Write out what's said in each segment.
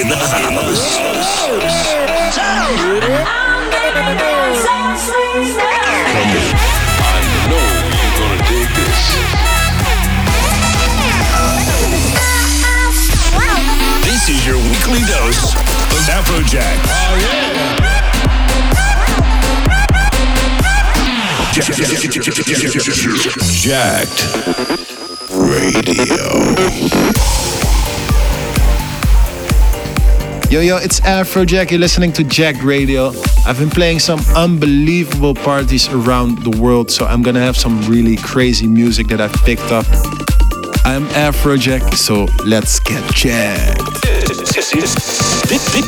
in the house. This is your weekly dose of Afrojack. Oh yeah. Jacked Radio. Yo, yo, it's Afrojack. You're listening to Jacked Radio. I've been playing some unbelievable parties around the world, so I'm gonna have some really crazy music that I've picked up. I'm Afrojack, so let's get jacked. This is,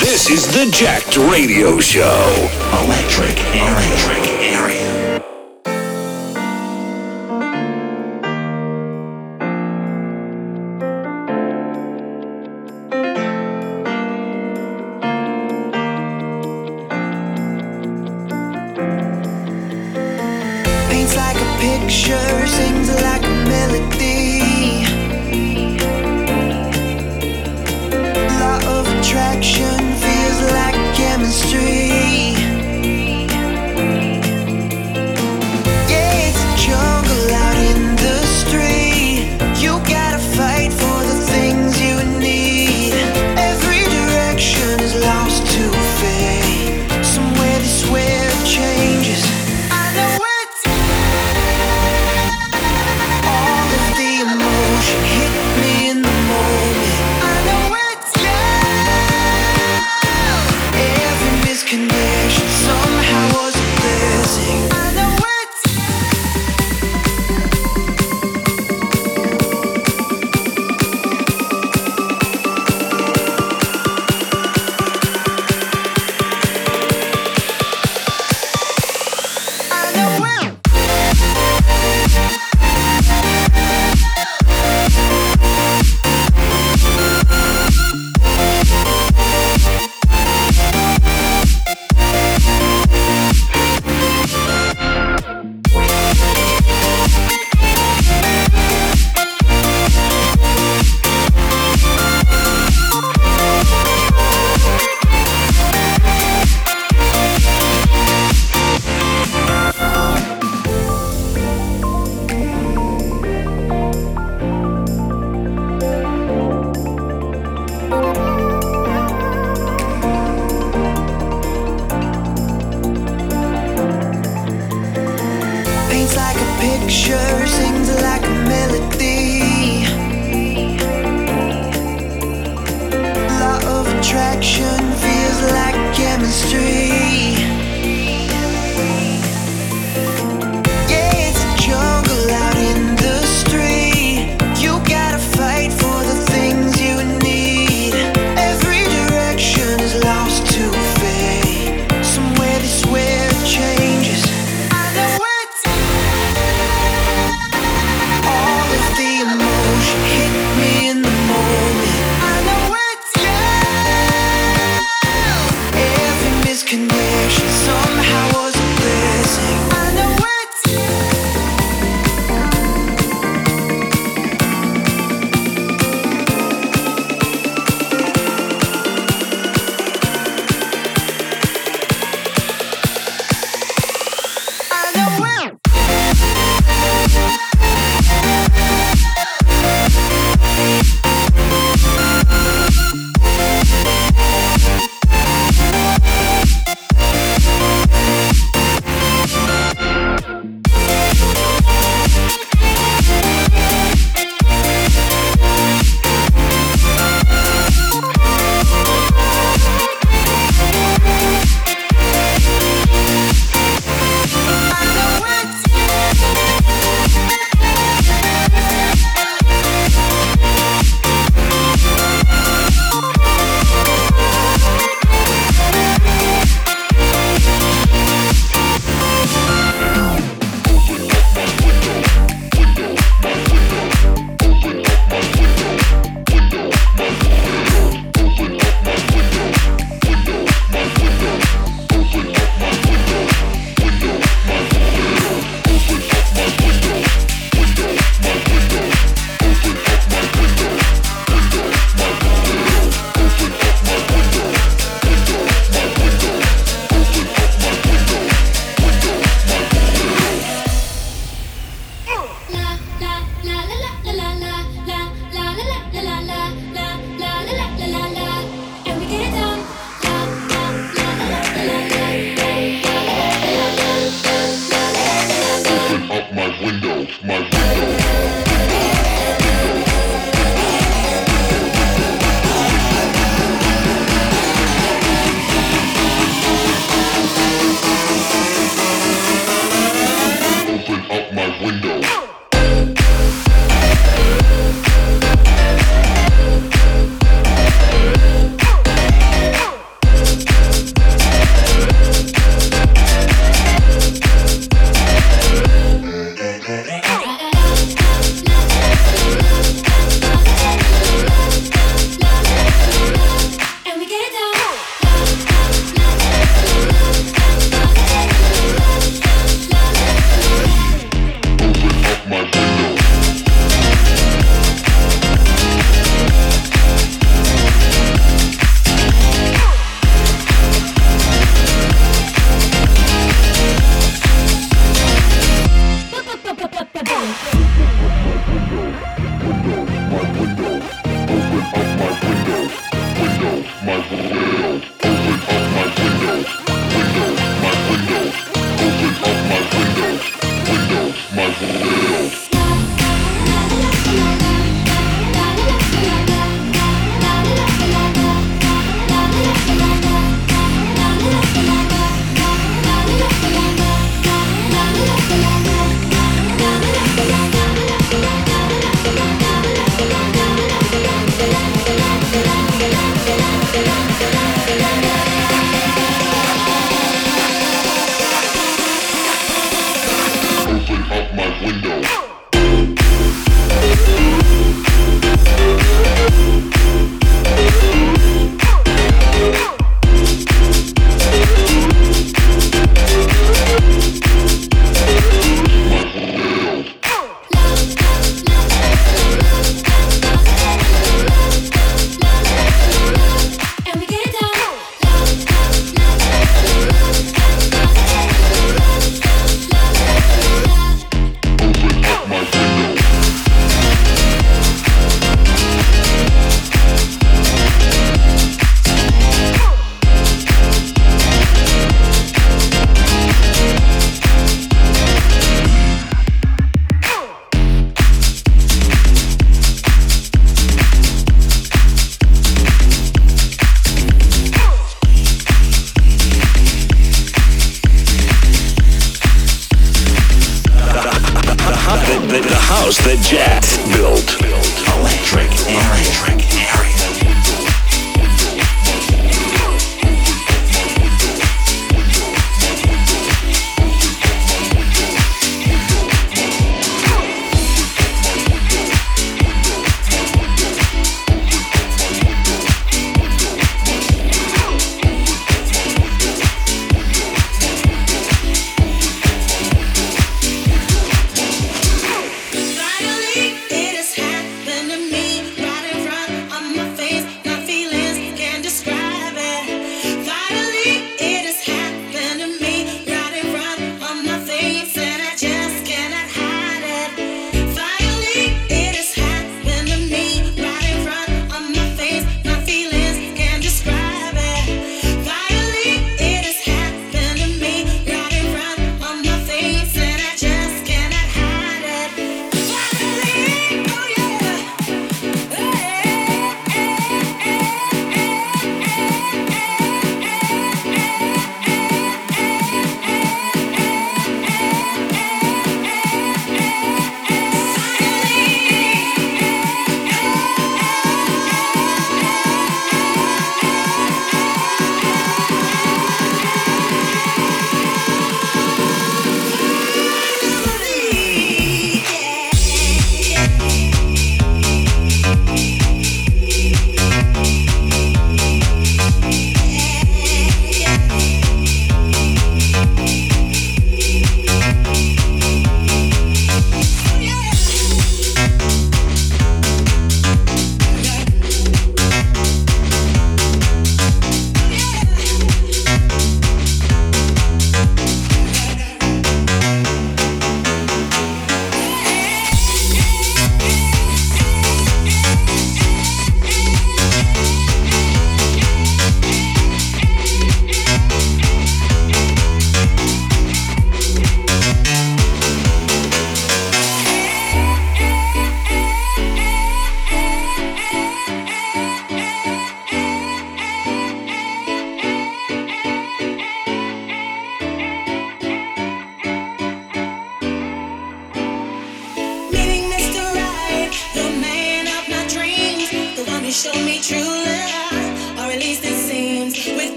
this is the Jacked Radio Show. Electric Electric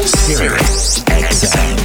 Sirius XM.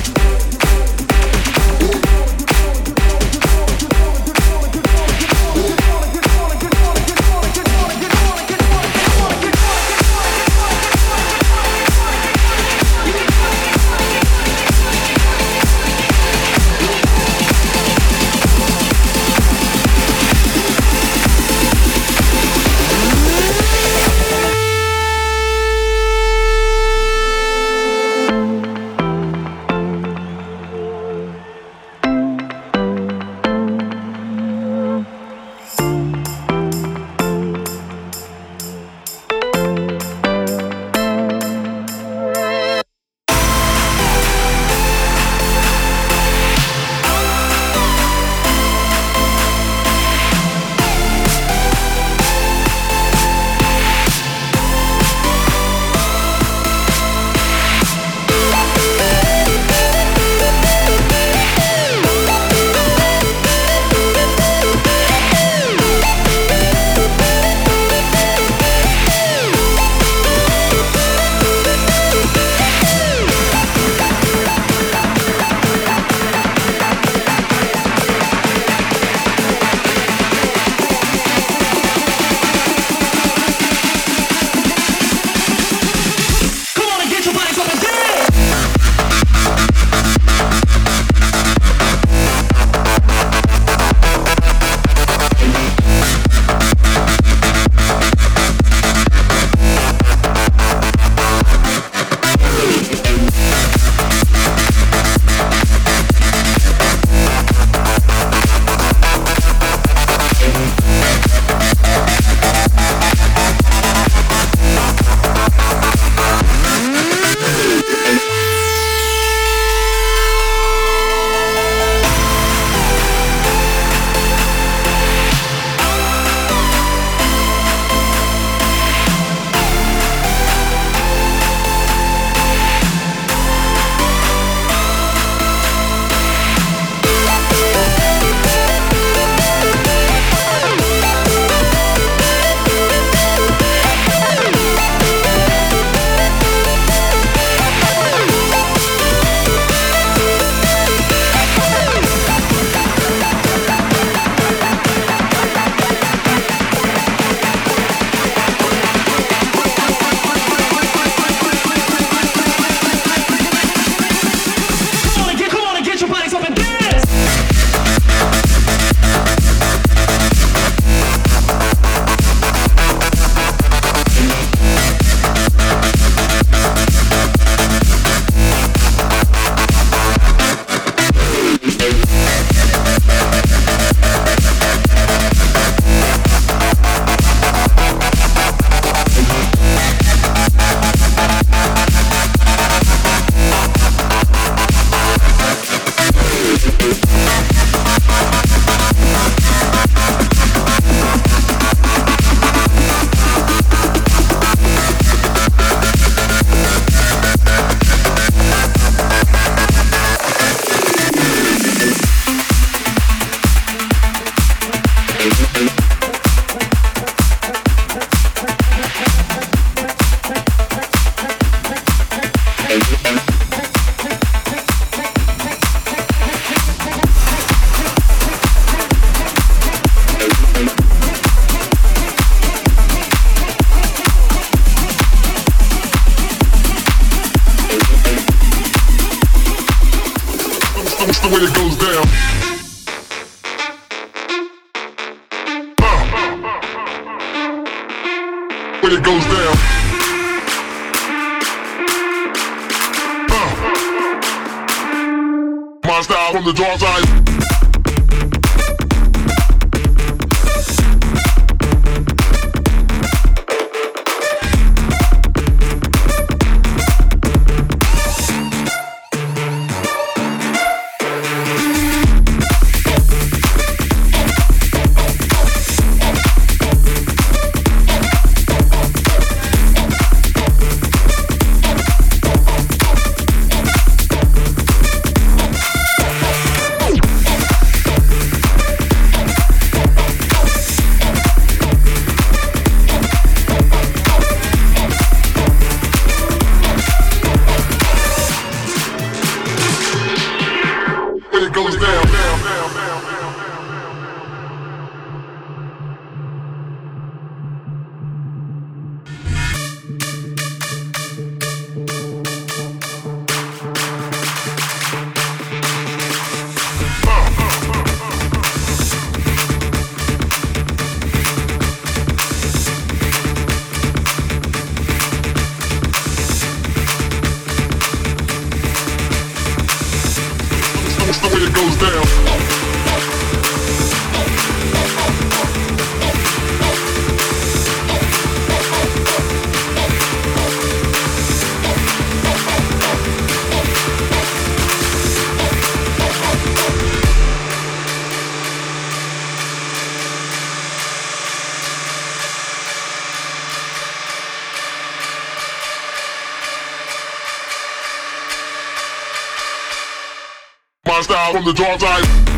that's the way it goes down. From the dark side.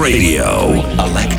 Radio. Electric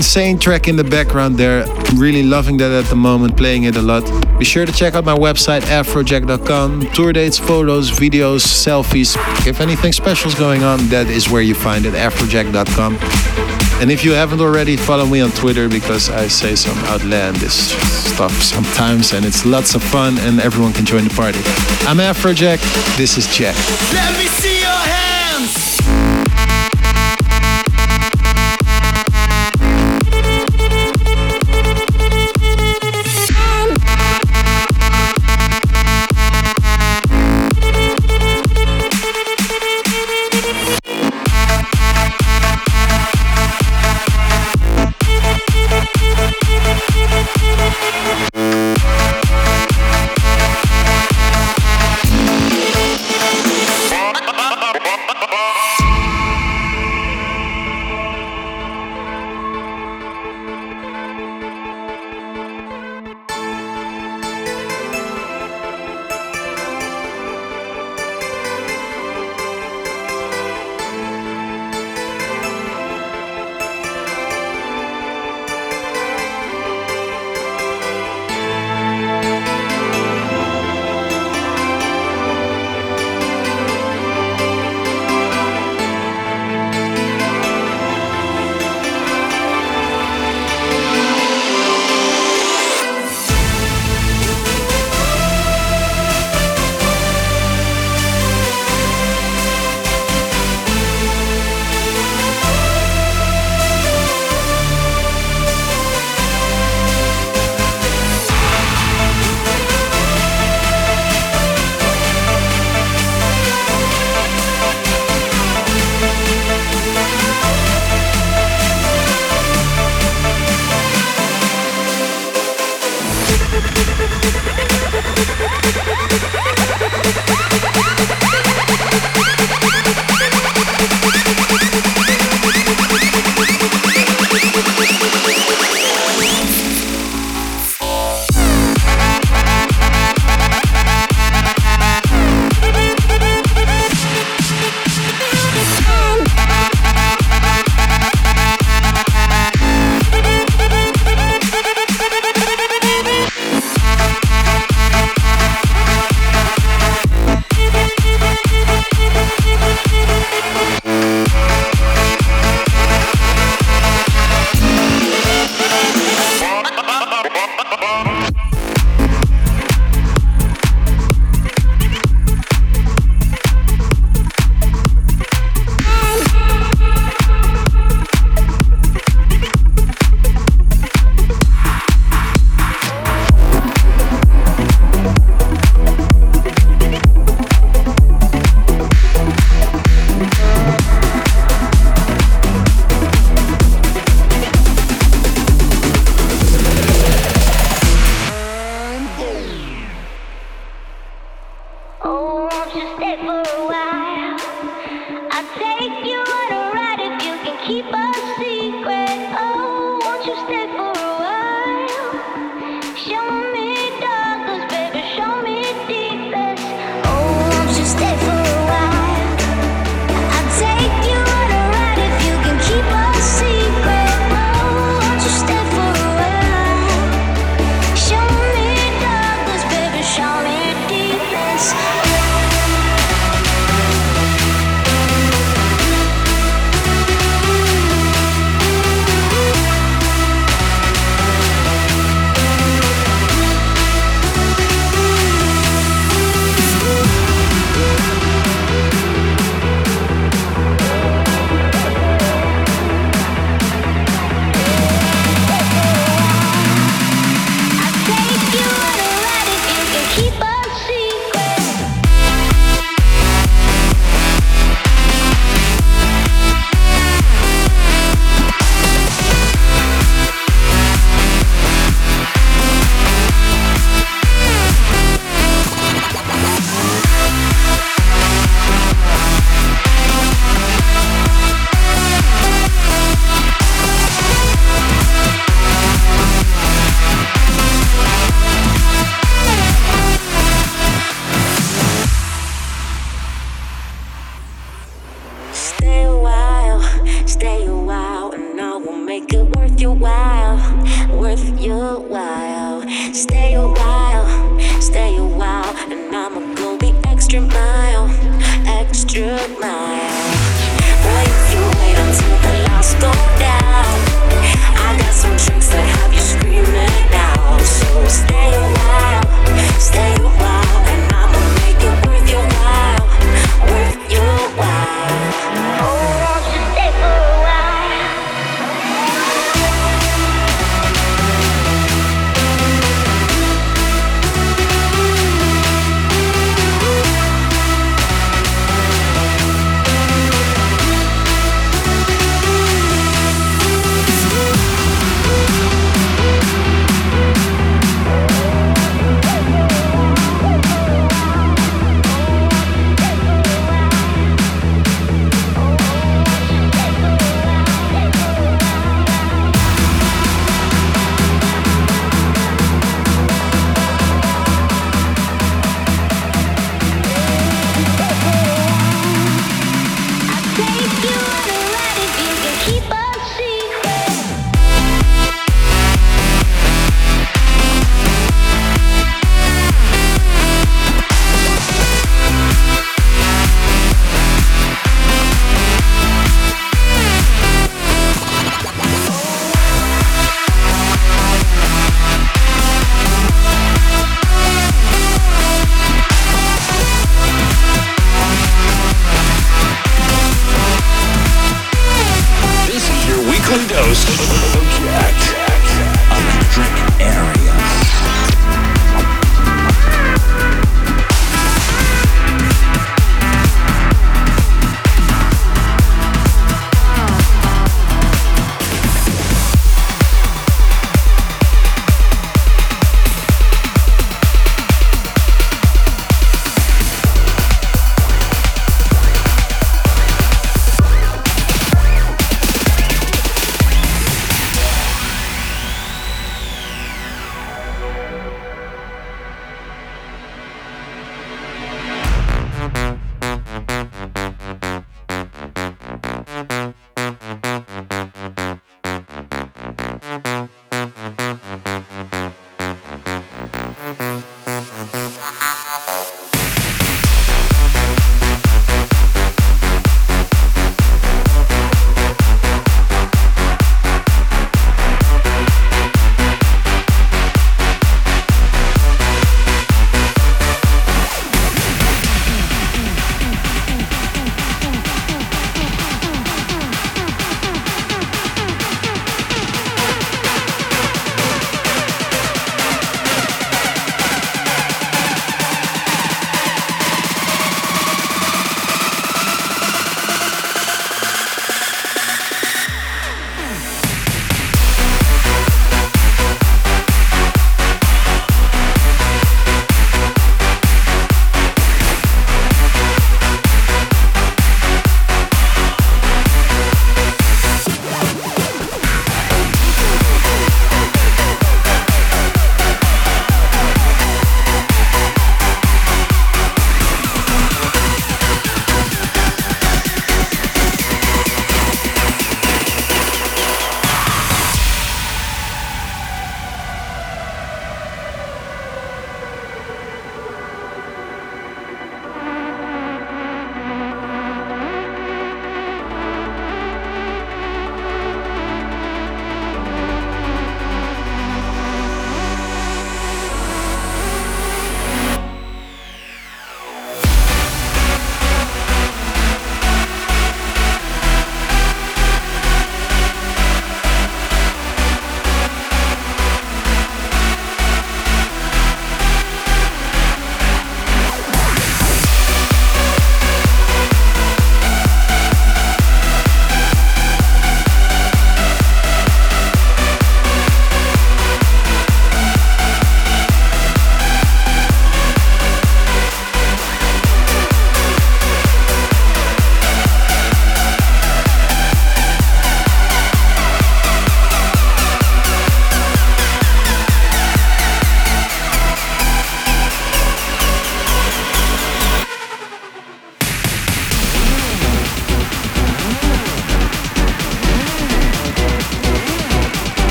Insane track in the background there. Really loving that at the moment, playing it a lot. Be sure to check out my website, afrojack.com. Tour dates, photos, videos, selfies. If anything special is going on, that is where you find it, afrojack.com. And if you haven't already, follow me on Twitter because I say some outlandish stuff sometimes and it's lots of fun and everyone can join the party. I'm Afrojack. This is Jack.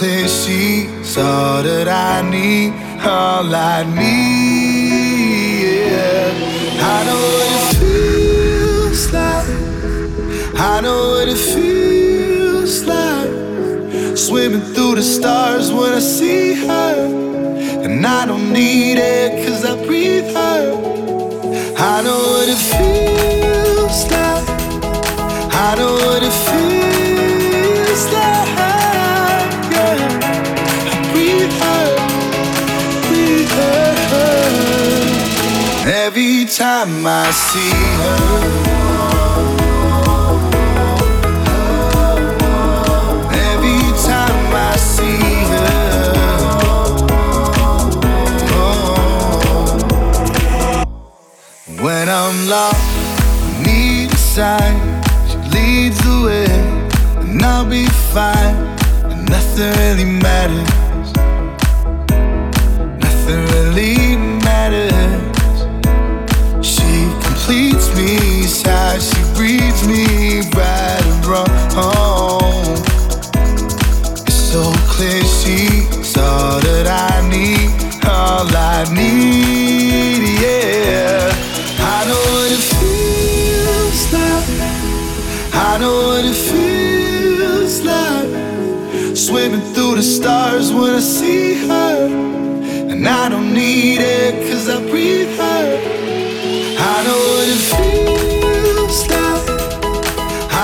Clear she's all that I need, all I need. Yeah. I know what it feels like. I know what it feels like. Swimming through the stars when I see her. And I don't need it cause I breathe her. I know what it feels like. I know what it feels Every time I see her. Every time I see her, oh. when I'm lost, need a sign. She leads the way, and I'll be fine. And nothing really matters. The stars when I see her. And I don't need it cause I breathe her. I know what it feels like.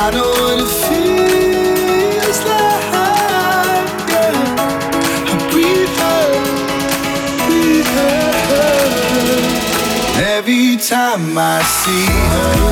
I know what it feels like. Yeah. I breathe her, breathe her. Every time I see her.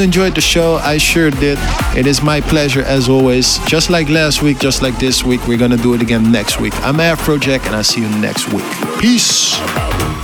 You enjoyed the show. I sure did. It is my pleasure as always. Just like last week, just like this week, we're gonna do it again next week. I'm Afrojack and I'll see you next week. Peace.